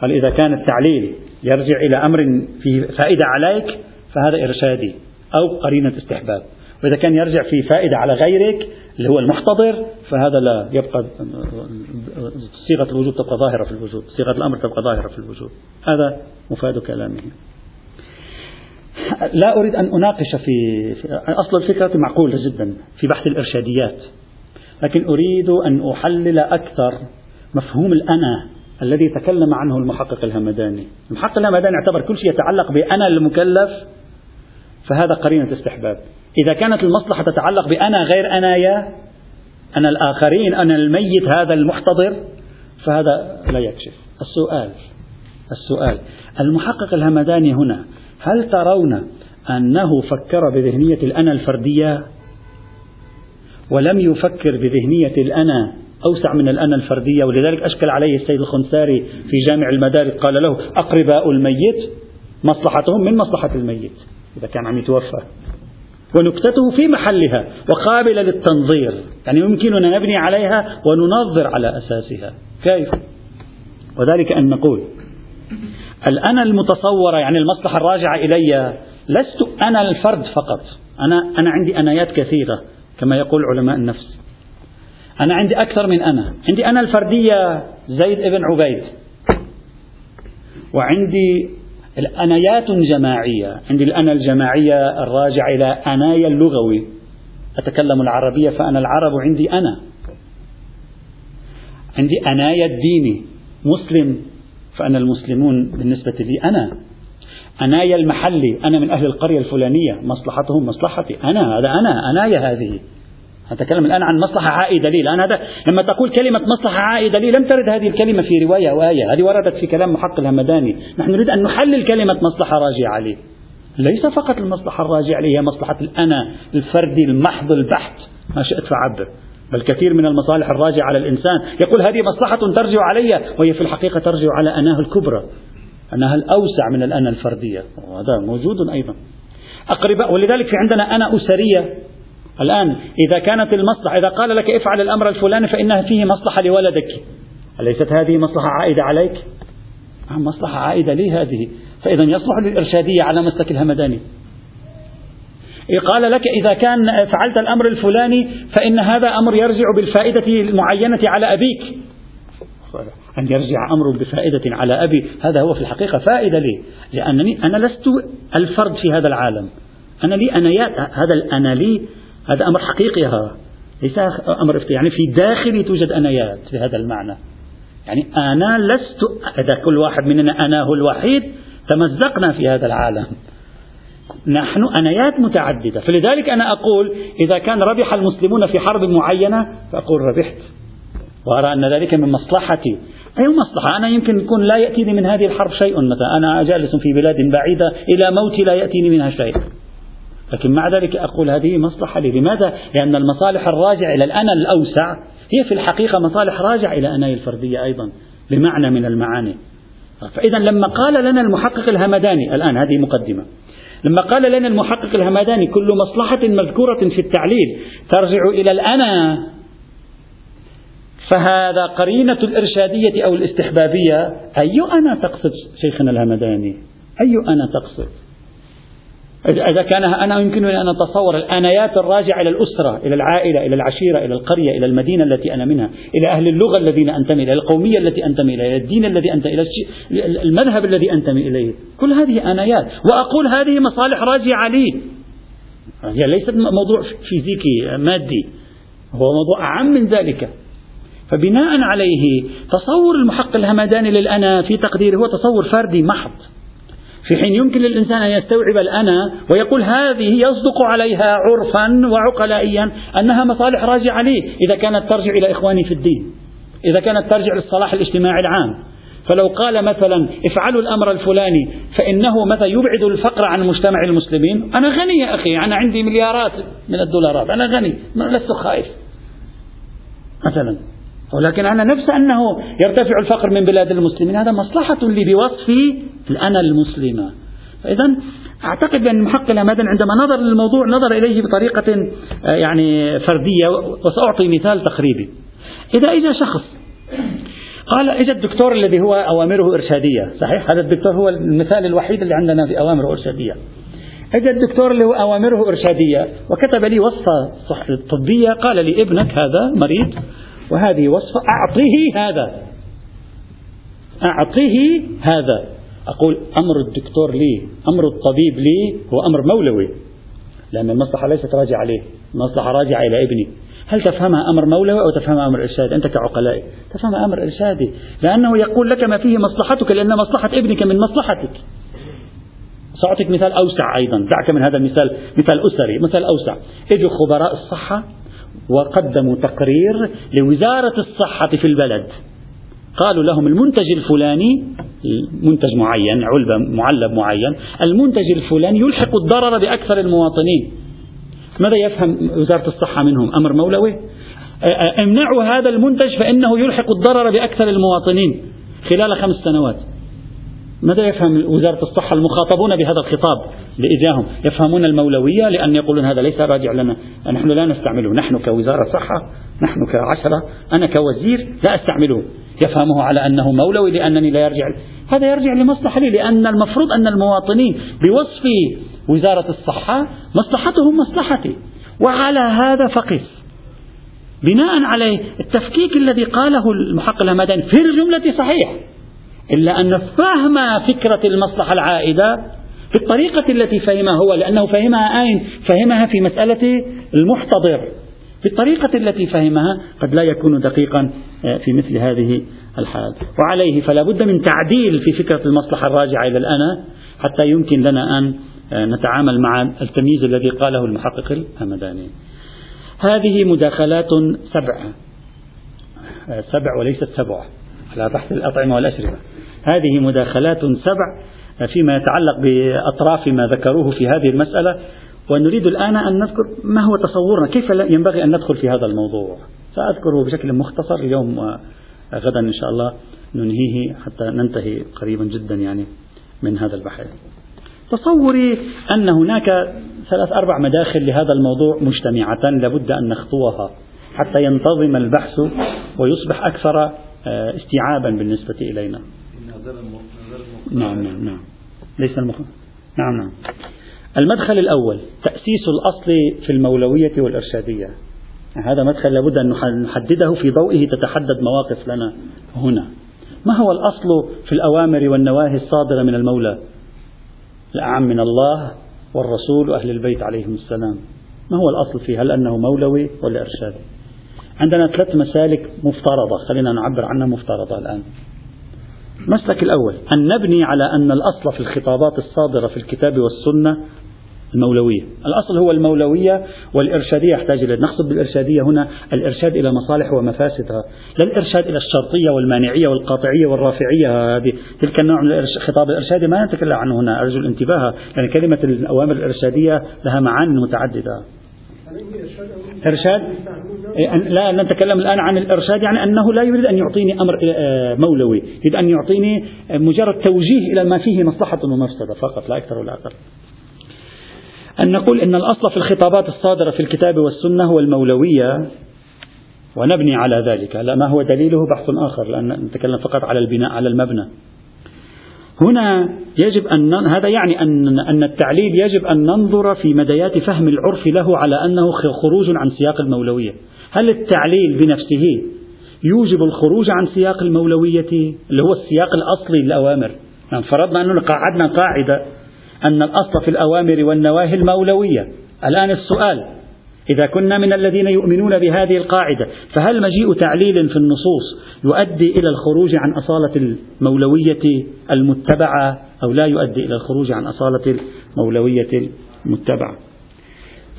قال إذا كان التعليل يرجع إلى أمر فيه فائدة عليك فهذا إرشادي أو قرينة استحباب. وإذا كان يرجع في فائدة على غيرك اللي هو المحتضر فهذا لا يبقى صيغة الوجود تبقى ظاهرة في الوجود صيغة الأمر تبقى ظاهرة في الوجود هذا مفاد كلامه. لا أريد أن أناقش في, في أصل الفكرة معقولة جدا في بحث الإرشاديات لكن أريد أن أحلل أكثر مفهوم الأنا الذي تكلم عنه المحقق الهمداني. المحقق الهمداني اعتبر كل شيء يتعلق بأنا المكلف فهذا قرينة استحباب. إذا كانت المصلحة تتعلق بأنا غير أنايا أنا الآخرين أنا الميت هذا المحتضر فهذا لا يكشف. السؤال السؤال المحقق الهمداني هنا هل ترون أنه فكر بذهنية الأنا الفردية؟ ولم يفكر بذهنية الأنا أوسع من الأنا الفردية ولذلك أشكل عليه السيد الخنساري في جامع المدارس قال له أقرباء الميت مصلحتهم من مصلحة الميت. إذا كان عم يتوفى. ونكتته في محلها وقابلة للتنظير. يعني يمكننا نبني عليها وننظر على أساسها. كيف؟ وذلك أن نقول الأنا المتصورة يعني المصلحة الراجعة إلي؟ لست أنا الفرد فقط. أنا, أنا عندي أنايات كثيرة كما يقول علماء النفس. أنا عندي أكثر من أنا. عندي أنا الفردية زيد ابن عبيد. وعندي الأنايات جماعية عندي الأنا الجماعية الراجعة إلى أنايا اللغوي. أتكلم العربية فأنا العرب عندي أنا. عندي أنايا الديني. مسلم فأنا المسلمون بالنسبة لي أنا. أنايا المحلي. أنا من أهل القرية الفلانية. مصلحتهم مصلحتي. أنا هذا أنا. أنايا هذه. أتكلم الآن عن مصلحة عائدة لي الآن هذا لما تقول كلمة مصلحة عائدة لي لم ترد هذه الكلمة في رواية أو آية هذه وردت في كلام محق الهمداني. نحن نريد أن نحلل كلمة مصلحة راجعة لي. ليس فقط المصلحة الراجعة لي هي مصلحة الأنا الفردي المحض البحت ما شئت فعبر. بل كثير من المصالح الراجعة على الإنسان. يقول هذه مصلحة ترجع علي وهي في الحقيقة ترجع على أناه الكبرى أنها الأوسع من الأنا الفردية. وهذا موجود أيضا. أقرباء ولذلك في عندنا أنا أسرية. الآن إذا كانت المصلحة إذا قال لك افعل الأمر الفلاني فإنها فيه مصلحة لولدك. أليست هذه مصلحة عائدة عليك؟ نعم مصلحة عائدة لي هذه. فإذا يصلح للإرشادية على مسلك الهمداني. قال لك إذا كان فعلت الأمر الفلاني فإن هذا أمر يرجع بالفائدة المعينة على أبيك. أن يرجع أمر بفائدة على أبي هذا هو في الحقيقة فائدة لي. لأنني أنا لست الفرد في هذا العالم. أنا لي أنايات هذا الأنا لي هذا أمر حقيقي ها ليس أمر افتراضي. يعني في داخلي توجد أنايات في هذا المعنى. يعني أنا لست إذا كل واحد مننا أناه الوحيد تمزقنا في هذا العالم. نحن أنايات متعددة. فلذلك أنا أقول إذا كان ربح المسلمون في حرب معينة فأقول ربحت. وأرى أن ذلك من مصلحتي. أي مصلحة؟ أنا يمكن يكون لا يأتيني من هذه الحرب شيء مثلا أنا جالس في بلاد بعيدة إلى موتي لا يأتيني منها شيء. لكن مع ذلك أقول هذه مصلحة لي. لماذا؟ لأن المصالح الراجعة إلى الأنا الأوسع هي في الحقيقة مصالح راجعة إلى أناي الفردية أيضا بمعنى من المعاني. فإذا لما قال لنا المحقق الهمداني الآن هذه مقدمة. لما قال لنا المحقق الهمداني كل مصلحة مذكورة في التعليل ترجع إلى الأنا فهذا قرينة الإرشادية أو الاستحبابية أي أنا تقصد شيخنا الهمداني؟ أي أنا تقصد؟ إذا كان أنا يمكنني أن أتصور الآنيات الراجعة إلى الأسرة إلى العائلة إلى العشيرة إلى القرية إلى المدينة التي أنا منها إلى أهل اللغة الذين أنتمي إلى القومية التي أنتمي إليها الدين الذي أنتمي إلى المذهب الذي أنتمي إليه. كل هذه آنيات. وأقول هذه مصالح راجعة لي. هي ليست موضوع فيزيكي مادي. هو موضوع أعم من ذلك. فبناء عليه تصور المحق الهمداني للأنا في تقديره هو تصور فردي محض. في حين يمكن للإنسان أن يستوعب الأنا ويقول هذه يصدق عليها عرفا وعقلائيا أنها مصالح راجعة لي إذا كانت ترجع إلى إخواني في الدين إذا كانت ترجع للصلاح الاجتماعي العام. فلو قال مثلا افعلوا الأمر الفلاني فإنه مثلا يبعد الفقر عن مجتمع المسلمين؟ أنا غني يا أخي أنا عندي مليارات من الدولارات أنا غني لست خائف. مثلا. ولكن أنا نفس أنه يرتفع الفقر من بلاد المسلمين هذا مصلحة لي بوصفي الأنا المسلمة. فإذا أعتقد بأن المحقق الهمدان عندما نظر للموضوع نظر إليه بطريقة آه، يعني فردية وسأعطي مثال تقريبي. إذا إجا شخص قال إجا الدكتور الذي هو أوامره إرشادية صحيح؟ هذا الدكتور هو المثال الوحيد اللي عندنا في أوامره إرشادية. إجا الدكتور اللي هو أوامره إرشادية وكتب لي وصفة طبية قال لي ابنك هذا مريض وهذه وصفة أعطيه هذا. أعطيه هذا. أقول أمر الدكتور لي أمر الطبيب لي هو أمر مولوي. لأن المصلحة ليست راجعة عليه المصلحة راجعة إلى ابني. هل تفهمها أمر مولوي أو تفهمها أمر إرشادي؟ أنت كعقلائي تفهمها أمر إرشادي. لأنه يقول لك ما فيه مصلحتك لأن مصلحة ابنك من مصلحتك. سأعطيك مثال أوسع أيضا دعك من هذا المثال مثال أسري مثال أوسع. اجوا خبراء الصحة وقدموا تقرير لوزارة الصحة في البلد. قالوا لهم المنتج الفلاني منتج معين علبة معلب معين المنتج الفلاني يلحق الضرر بأكثر المواطنين. ماذا يفهم وزارة الصحة منهم؟ أمر مولوي. امنعوا هذا المنتج فإنه يلحق الضرر بأكثر المواطنين خلال خمس سنوات. ماذا يفهم وزارة الصحة المخاطبون بهذا الخطاب لإجاهم يفهمون المولوية لأن يقولون هذا ليس راجع لنا. نحن لا نستعمله. نحن كوزارة صحة نحن كعشرة أنا كوزير لا أستعمله. يفهمه على أنه مولوي لأنني لا يرجع. هذا يرجع لمصلحة لي لأن المفروض أن المواطنين بوصف وزارة الصحة مصلحتهم مصلحتي. وعلى هذا فقس. بناء عليه التفكيك الذي قاله المحقق الهمداني في الجملة صحيح. إلا أن فهم فكرة المصلحة العائدة بالطريقة التي فهمها هو لأنه فهمها أين؟ فهمها في مسألة المحتضر. بالطريقة التي فهمها قد لا يكون دقيقا آه، في مثل هذه الحال. وعليه فلا بد من تعديل في فكرة المصلحة الراجعة إلى الأنا حتى يمكن لنا أن آه، نتعامل مع التمييز الذي قاله المحقق الهمداني هذه مداخلات سبع آه، سبع وليست سبع على بحث الأطعمة والأشربة. هذه مداخلات سبع فيما يتعلق بأطراف ما ذكروه في هذه المسألة ونريد الآن أن نذكر ما هو تصورنا كيف ينبغي أن ندخل في هذا الموضوع؟ سأذكره بشكل مختصر اليوم وغدا إن شاء الله ننهيه حتى ننتهي قريبا جدا يعني من هذا البحث تصوري أن هناك ثلاث أربع مداخل لهذا الموضوع مجتمعة لابد أن نخطوها حتى ينتظم البحث ويصبح أكثر آه، استيعابا بالنسبة إلينا. نعم نعم نعم. ليس المخ... نعم نعم. المدخل الأول تأسيس الأصل في المولوية والإرشادية. هذا مدخل لابد أن نحدده في ضوئه تتحدد مواقف لنا هنا. ما هو الأصل في الأوامر والنواهي الصادرة من المولى؟ الأعم من الله والرسول وأهل البيت عليهم السلام. ما هو الأصل فيه؟ هل أنه مولوي ولا إرشادي؟ عندنا ثلاث مسالك مفترضة. خلينا نعبر عنها مفترضة الآن. المسلك الأول. أن نبني على أن الأصل في الخطابات الصادرة في الكتاب والسنة المولوية. الأصل هو المولوية والإرشادية يحتاج إلى. نقصد بالإرشادية هنا الإرشاد إلى مصالح ومفاسدها. لا الإرشاد إلى الشرطية والمانعية والقاطعية والرافعية هذه. تلك النوع من الخطاب الإرشادي ما نتكلم عنه هنا أرجو الانتباه. لأن كلمة الأوامر الإرشادية لها معاني متعددة. إرشاد؟ لا نتكلم الآن عن الإرشاد يعني أنه لا يريد أن يعطيني أمر آه، مولوي. يريد أن يعطيني مجرد توجيه إلى ما فيه مصلحة ومفسدة فقط لا أكثر ولا أقل. أن نقول أن الأصل في الخطابات الصادرة في الكتاب والسنة هو المولوية ونبني على ذلك لا ما هو دليله بحث آخر لأن نتكلم فقط على البناء على المبنى. هنا يجب أن هذا يعني أن أن التعليل يجب أن ننظر في مديات فهم العرف له على أنه خروج عن سياق المولوية. هل التعليل بنفسه يوجب الخروج عن سياق المولوية اللي هو السياق الأصلي للأوامر؟ يعني فرضنا أنه قاعدنا قاعدة أن الأصل في الأوامر والنواهي المولوية. الآن السؤال إذا كنا من الذين يؤمنون بهذه القاعدة فهل مجيء تعليل في النصوص يؤدي إلى الخروج عن أصالة المولوية المتبعة أو لا يؤدي إلى الخروج عن أصالة المولوية المتبعة؟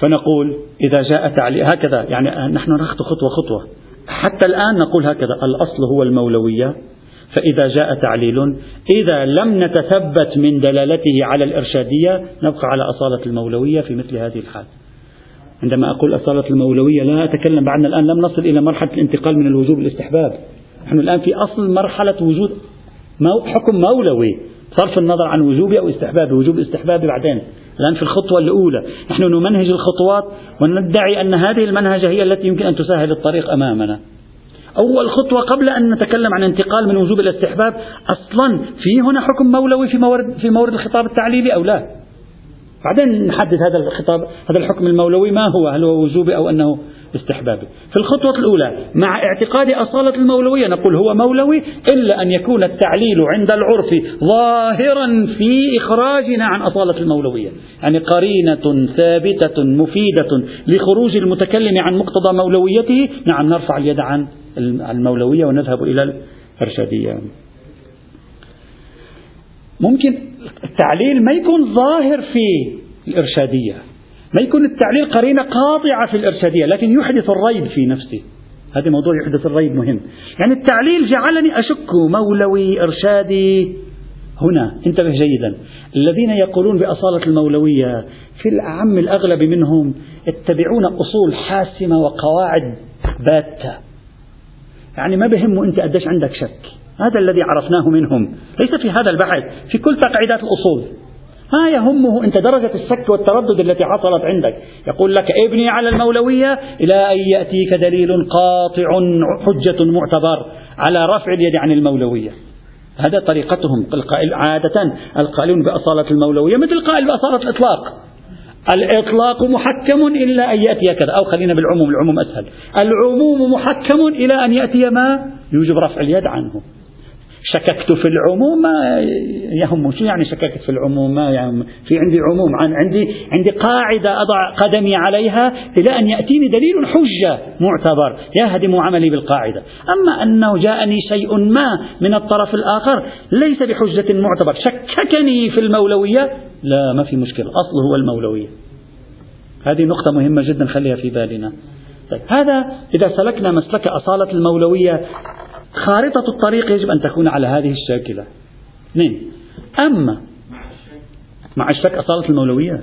فنقول إذا جاء تعليل هكذا يعني نحن نخطو خطوة خطوة. حتى الآن نقول هكذا الأصل هو المولوية. فإذا جاء تعليل إذا لم نتثبت من دلالته على الإرشادية نبقى على أصالة المولوية في مثل هذه الحال. عندما أقول أصالة المولوية لا أتكلم بعدنا الآن لم نصل إلى مرحلة الانتقال من الوجوب الاستحباب نحن الآن في أصل مرحلة وجود حكم مولوي صرف النظر عن وجوبه أو استحبابه وجوب استحبابه بعدين. الآن في الخطوة الأولى. نحن نمنهج الخطوات وندعي أن هذه المنهجة هي التي يمكن أن تسهل الطريق أمامنا. أول خطوة قبل أن نتكلم عن انتقال من وجوب الاستحباب أصلا في هنا حكم مولوي في مورد, في مورد الخطاب التعليلي أو لا؟ بعدين نحدد هذا الخطاب هذا الحكم المولوي ما هو؟ هل هو وجوبي أو أنه استحبابي؟ في الخطوة الأولى مع اعتقاد أصالة المولوية نقول هو مولوي إلا أن يكون التعليل عند العرف ظاهرا في إخراجنا عن أصالة المولوية. يعني قرينة ثابتة مفيدة لخروج المتكلم عن مقتضى مولويته. نعم نرفع اليد عن المولوية ونذهب إلى الإرشادية. ممكن التعليل ما يكون ظاهر في الإرشادية ما يكون التعليل قرينة قاطعة في الإرشادية لكن يحدث الريب في نفسه هذا موضوع يحدث الريب مهم. يعني التعليل جعلني أشك مولوي إرشادي. هنا انتبه جيدا. الذين يقولون بأصالة المولوية في الأعم الأغلب منهم يتبعون أصول حاسمة وقواعد باتة يعني ما بهمه أنت قديش عندك شك. هذا الذي عرفناه منهم. ليس في هذا البحث في كل تقعيدات الأصول. ما يهمه أنت درجة الشك والتردد التي حصلت عندك. يقول لك ابني على المولوية إلى أن يأتيك دليل قاطع حجة معتبر على رفع اليد عن المولوية. هذا طريقتهم. عادة القائلون بأصالة المولوية مثل قائل بأصالة الإطلاق. الإطلاق محكم إلا أن يأتي كذا. أو خلينا بالعموم العموم أسهل. العموم محكم إلى أن يأتي ما؟ يوجب رفع اليد عنه. شككت في العموم ما يهم شو يعني شككت في العموم؟ ما يعني في عندي عموم عن عندي عندي قاعدة أضع قدمي عليها إلى أن يأتيني دليل حجة معتبر يهدم عملي بالقاعدة. أما أنه جاءني شيء ما من الطرف الآخر ليس بحجة معتبر. شككني في المولوية؟ لا ما في مشكلة. أصله هو المولوية. هذه نقطة مهمة جدا خليها في بالنا. طيب هذا إذا سلكنا مسلك أصالة المولوية خارطة الطريق يجب أن تكون على هذه الشاكلة. اثنين. أما مع الشك أصالة المولوية.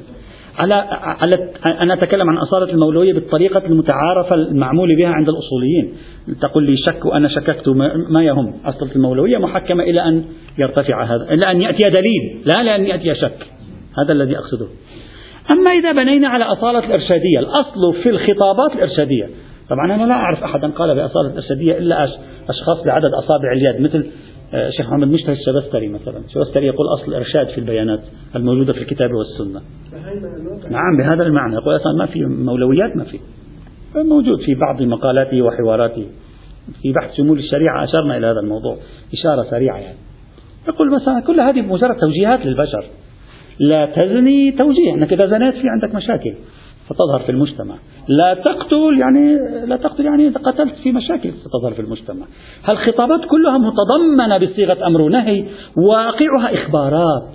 على على أنا أتكلم عن أصالة المولوية بالطريقة المتعارفة المعمول بها عند الأصوليين. تقول لي شك وأنا شككت ما يهم أصالة المولوية محكمة إلى أن يرتفع هذا إلى أن يأتي دليل لا لأن يأتي شك. هذا الذي أقصده. أما إذا بنينا على أصالة الإرشادية الأصل في الخطابات الإرشادية. طبعا أنا لا أعرف أحدا قال بأصالة الإرشادية إلا أشخاص بعدد أصابع اليد مثل الشيخ آه، محمد مشتهى الشبستري مثلا. الشبستري يقول أصل الإرشاد في البيانات الموجودة في الكتاب والسنة. نعم بهذا المعنى. يقول أصلا ما في مولويات ما في. موجود في بعض مقالاته وحواراته. في بحث شمول الشريعة أشرنا إلى هذا الموضوع. إشارة سريعة يعني. يقول مثلا كل هذه مجرد توجيهات للبشر. لا تزني توجيه. أنك إذا زنيت في عندك مشاكل. فتظهر في المجتمع. لا تقتل يعني لا تقتل يعني إذا قتلت في مشاكل ستظهر في المجتمع. الخطابات كلها متضمنة بصيغة أمر ونهي؟ واقعها إخبارات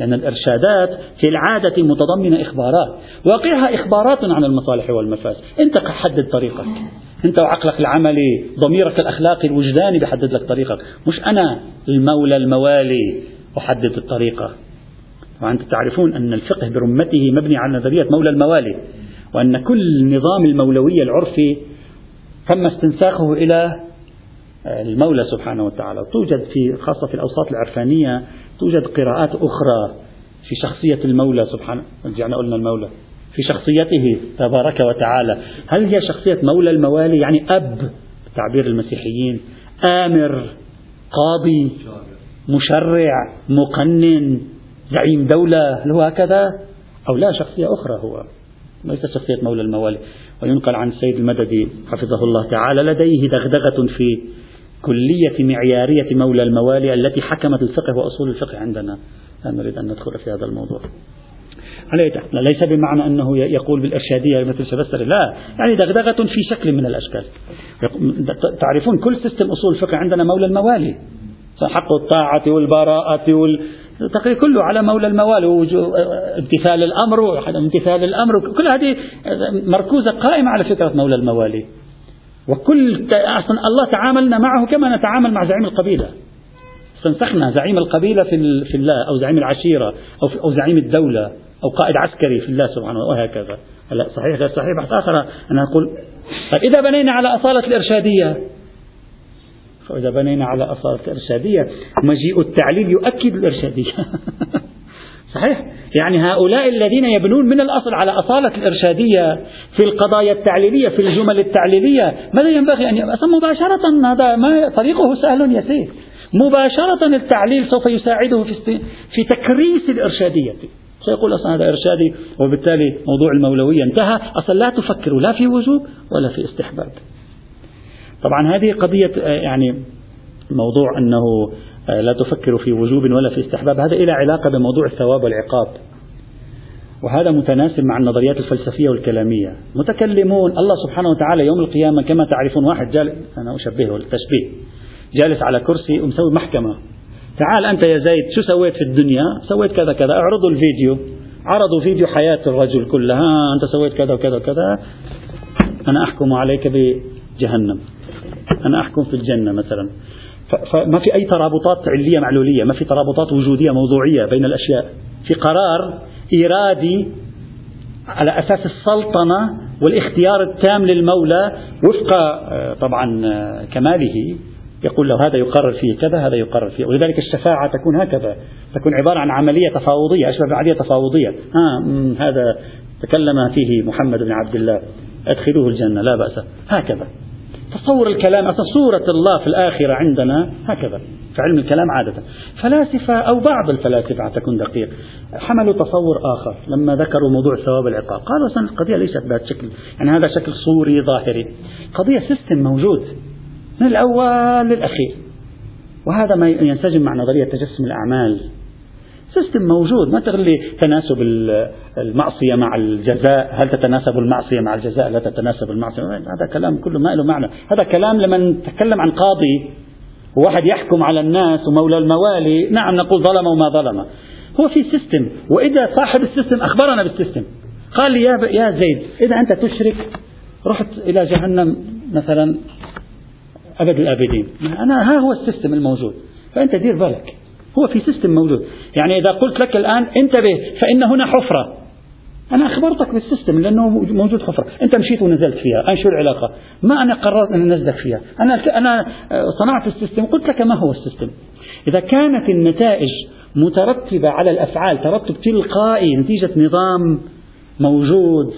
لأن الإرشادات في العادة متضمنة إخبارات. واقعها إخبارات عن المصالح والمفاسد. أنت حدد طريقك. أنت وعقلك العملي ضميرك الأخلاقي الوجداني بحدد لك طريقك. مش أنا المولى الموالي أحدد الطريقة. وأنت تعرفون أن الفقه برمته مبني على نظرية مولى الموالي وأن كل نظام المولوية العرفي تم استنساخه إلى المولى سبحانه وتعالى. توجد في خاصة في الأوساط العرفانية توجد قراءات أخرى في شخصية المولى سبحانه رجعنا قلنا المولى في شخصيته تبارك وتعالى. هل هي شخصية مولى الموالي يعني أب تعبير المسيحيين آمر قاضي مشرع مقنن زعيم دولة هل هو هكذا؟ أو لا شخصية أخرى هو. ليس شخصية مولى الموالي. وينقل عن السيد المددي حفظه الله تعالى لديه دغدغة في كلية معيارية مولى الموالي التي حكمت الفقه وأصول الفقه عندنا. لا نريد أن ندخل في هذا الموضوع. ليس بمعنى أنه يقول بالإرشادية مثل شبستري لا يعني دغدغة في شكل من الأشكال. تعرفون كل system أصول الفقه عندنا مولى الموالي. حق الطاعة والبراءة وال... تقريبا كله على مولى الموالي امتثال الأمر امتثال الأمر. كل هذه مركوزة قائمة على فكرة مولى الموالي. وكل أصلا الله تعاملنا معه كما نتعامل مع زعيم القبيلة. استنسخنا زعيم القبيلة في, في الله أو زعيم العشيرة أو, أو زعيم الدولة أو قائد عسكري في الله سبحانه وهكذا. هلا صحيح غير صحيح بحث آخر. أنا أقول طيب إذا بنينا على أصالة الإرشادية فإذا بنينا على أصالة الإرشادية مجيء التعليل يؤكد الإرشادية. صحيح؟ يعني هؤلاء الذين يبنون من الأصل على أصالة الإرشادية في القضايا التعليلية في الجمل التعليلية ماذا ينبغي أن يبقى مباشرة هذا ما طريقه سهل يسير مباشرة التعليل سوف يساعده في, في تكريس الإرشادية. سيقول أصلا هذا إرشادي وبالتالي موضوع المولوية انتهى. أصلا لا تفكر لا في وجوب ولا في استحباب. طبعا هذه قضية يعني موضوع أنه لا تفكر في وجوب ولا في استحباب هذا إلى علاقة بموضوع الثواب والعقاب. وهذا متناسب مع النظريات الفلسفية والكلامية. متكلمون الله سبحانه وتعالى يوم القيامة كما تعرفون واحد جالس أنا أشبهه التشبيه جالس على كرسي ومسوي محكمة. تعال أنت يا زيد شو سويت في الدنيا؟ سويت كذا كذا اعرضوا الفيديو. عرضوا فيديو حياة الرجل كلها أنت سويت كذا وكذا وكذا. أنا أحكم عليك بجهنم. أنا أحكم في الجنة مثلا. فما في أي ترابطات علية معلولية ما في ترابطات وجودية موضوعية بين الأشياء. في قرار إيرادي على أساس السلطنة والاختيار التام للمولى وفق آه، طبعا آه، كماله. يقول له هذا يقرر فيه كذا هذا يقرر فيه. ولذلك الشفاعة تكون هكذا. تكون عبارة عن عملية تفاوضية أشبه بعملية تفاوضية. ها هذا تكلم فيه محمد بن عبد الله. أدخلوه الجنة لا بأس. هكذا. تصور الكلام أصلا صورة الله في الآخرة عندنا هكذا في علم الكلام عادة. فلاسفة أو بعض الفلاسفة تكون دقيق. حملوا تصور آخر لما ذكروا موضوع ثواب العقاب. قالوا أصلا القضية ليست بهذا الشكل يعني هذا شكل صوري ظاهري. قضية سيستم موجود من الأول للأخير. وهذا ما ينسجم مع نظرية تجسم الأعمال. system موجود ما تقل لي تناسب المعصية مع الجزاء. هل تتناسب المعصية مع الجزاء؟ لا تتناسب المعصية. هذا كلام كله ما له معنى. هذا كلام لما نتكلم عن قاضي وواحد يحكم على الناس ومولى الموالي. نعم نقول ظلم وما ظلم. هو في system وإذا صاحب ال system أخبرنا بال system قال لي يا, يا زيد إذا أنت تشرك رحت إلى جهنم مثلا أبد الآبدين. أنا ها هو ال system الموجود. فأنت دير بالك. هو في system موجود. يعني إذا قلت لك الآن انتبه فإن هنا حفرة. أنا أخبرتك بال system لأنه موجود حفرة أنت مشيت ونزلت فيها. أنا شو العلاقة؟ ما أنا قررت أن أنزلك فيها. أنا, أنا صنعت ال system. قلت لك ما هو ال system. إذا كانت النتائج مترتبة على الأفعال ترتب تلقائي نتيجة نظام موجود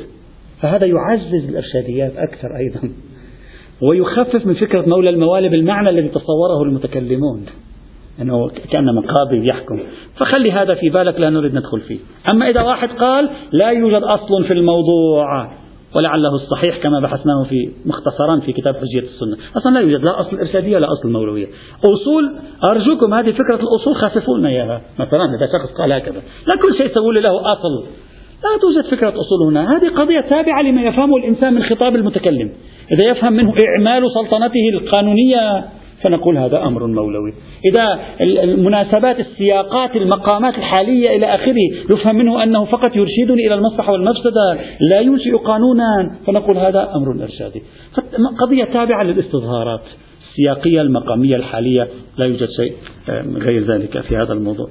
فهذا يعزز الإرشاديات أكثر أيضا ويخفف من فكرة مولى الموالي بالمعنى الذي تصوره المتكلمون. أنه كأنما قاضي يحكم. فخلي هذا في بالك لا نريد ندخل فيه. أما إذا واحد قال لا يوجد أصل في الموضوع ولعله الصحيح كما بحثناه في مختصرا في كتاب حجية السنة. أصلا لا يوجد لا أصل إرشادية ولا أصل مولوية. أصول أرجوكم هذه فكرة الأصول خففوا لنا إياها مثلا إذا شخص قال هكذا. لا كل شيء سووا له أصل. لا توجد فكرة أصول هنا. هذه قضية تابعة لما يفهمه الإنسان من خطاب المتكلم. إذا يفهم منه إعمال سلطنته القانونية فنقول هذا أمر مولوي. إذا المناسبات السياقات المقامات الحالية إلى آخره يفهم منه أنه فقط يرشدني إلى المصلحة والمفسدة لا ينشئ قانونا فنقول هذا أمر إرشادي. قضية تابعة للاستظهارات السياقية المقامية الحالية لا يوجد شيء غير ذلك في هذا الموضوع.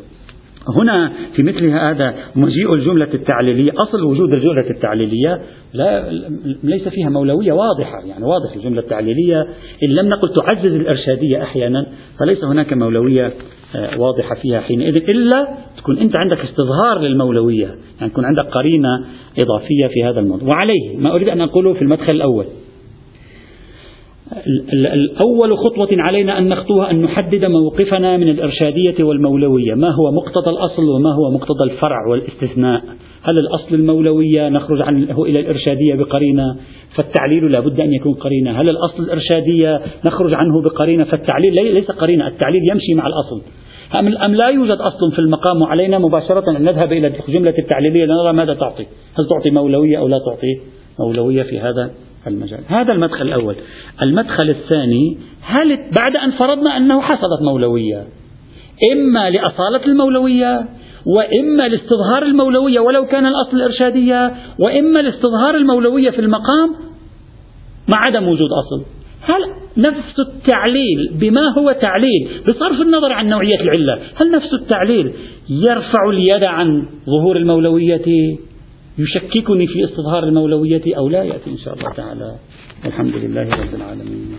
هنا في مثل هذا مجيء الجملة التعليلية أصل وجود الجملة التعليلية لا ليس فيها مولوية واضحة يعني واضح الجملة التعليلية إن لم نقل تعزز الإرشادية أحيانا فليس هناك مولوية آه، واضحة فيها حينئذ إلا تكون أنت عندك استظهار للمولوية يعني تكون عندك قرينة إضافية في هذا الموضوع. وعليه ما أريد أن أقوله في المدخل الأول. الأول خطوة علينا أن نخطوها أن نحدد موقفنا من الإرشادية والمولوية. ما هو مقتضى الأصل وما هو مقتضى الفرع والاستثناء؟ هل الأصل المولوية؟ نخرج عنه إلى الإرشادية بقرينة فالتعليل لا بد أن يكون قرينة. هل الأصل الإرشادية؟ نخرج عنه بقرينة فالتعليل ليس قرينة. التعليل يمشي مع الأصل. أم لا يوجد أصل في المقام وعلينا مباشرة أن نذهب إلى الجملة التعليلية لنرى ماذا تعطي. هل تعطي مولوية أو لا تعطي مولوية في هذا؟ المجال. هذا المدخل الأول. المدخل الثاني هل بعد أن فرضنا أنه حصلت مولوية إما لأصالة المولوية وإما لاستظهار المولوية ولو كان الأصل الإرشادية وإما لاستظهار المولوية في المقام مع عدم وجود أصل. هل نفس التعليل بما هو تعليل بصرف النظر عن نوعية العلة هل نفس التعليل يرفع اليد عن ظهور المولوية يشككني في استظهار المولوية أو لا يأتي إن شاء الله تعالى. والحمد لله رب العالمين.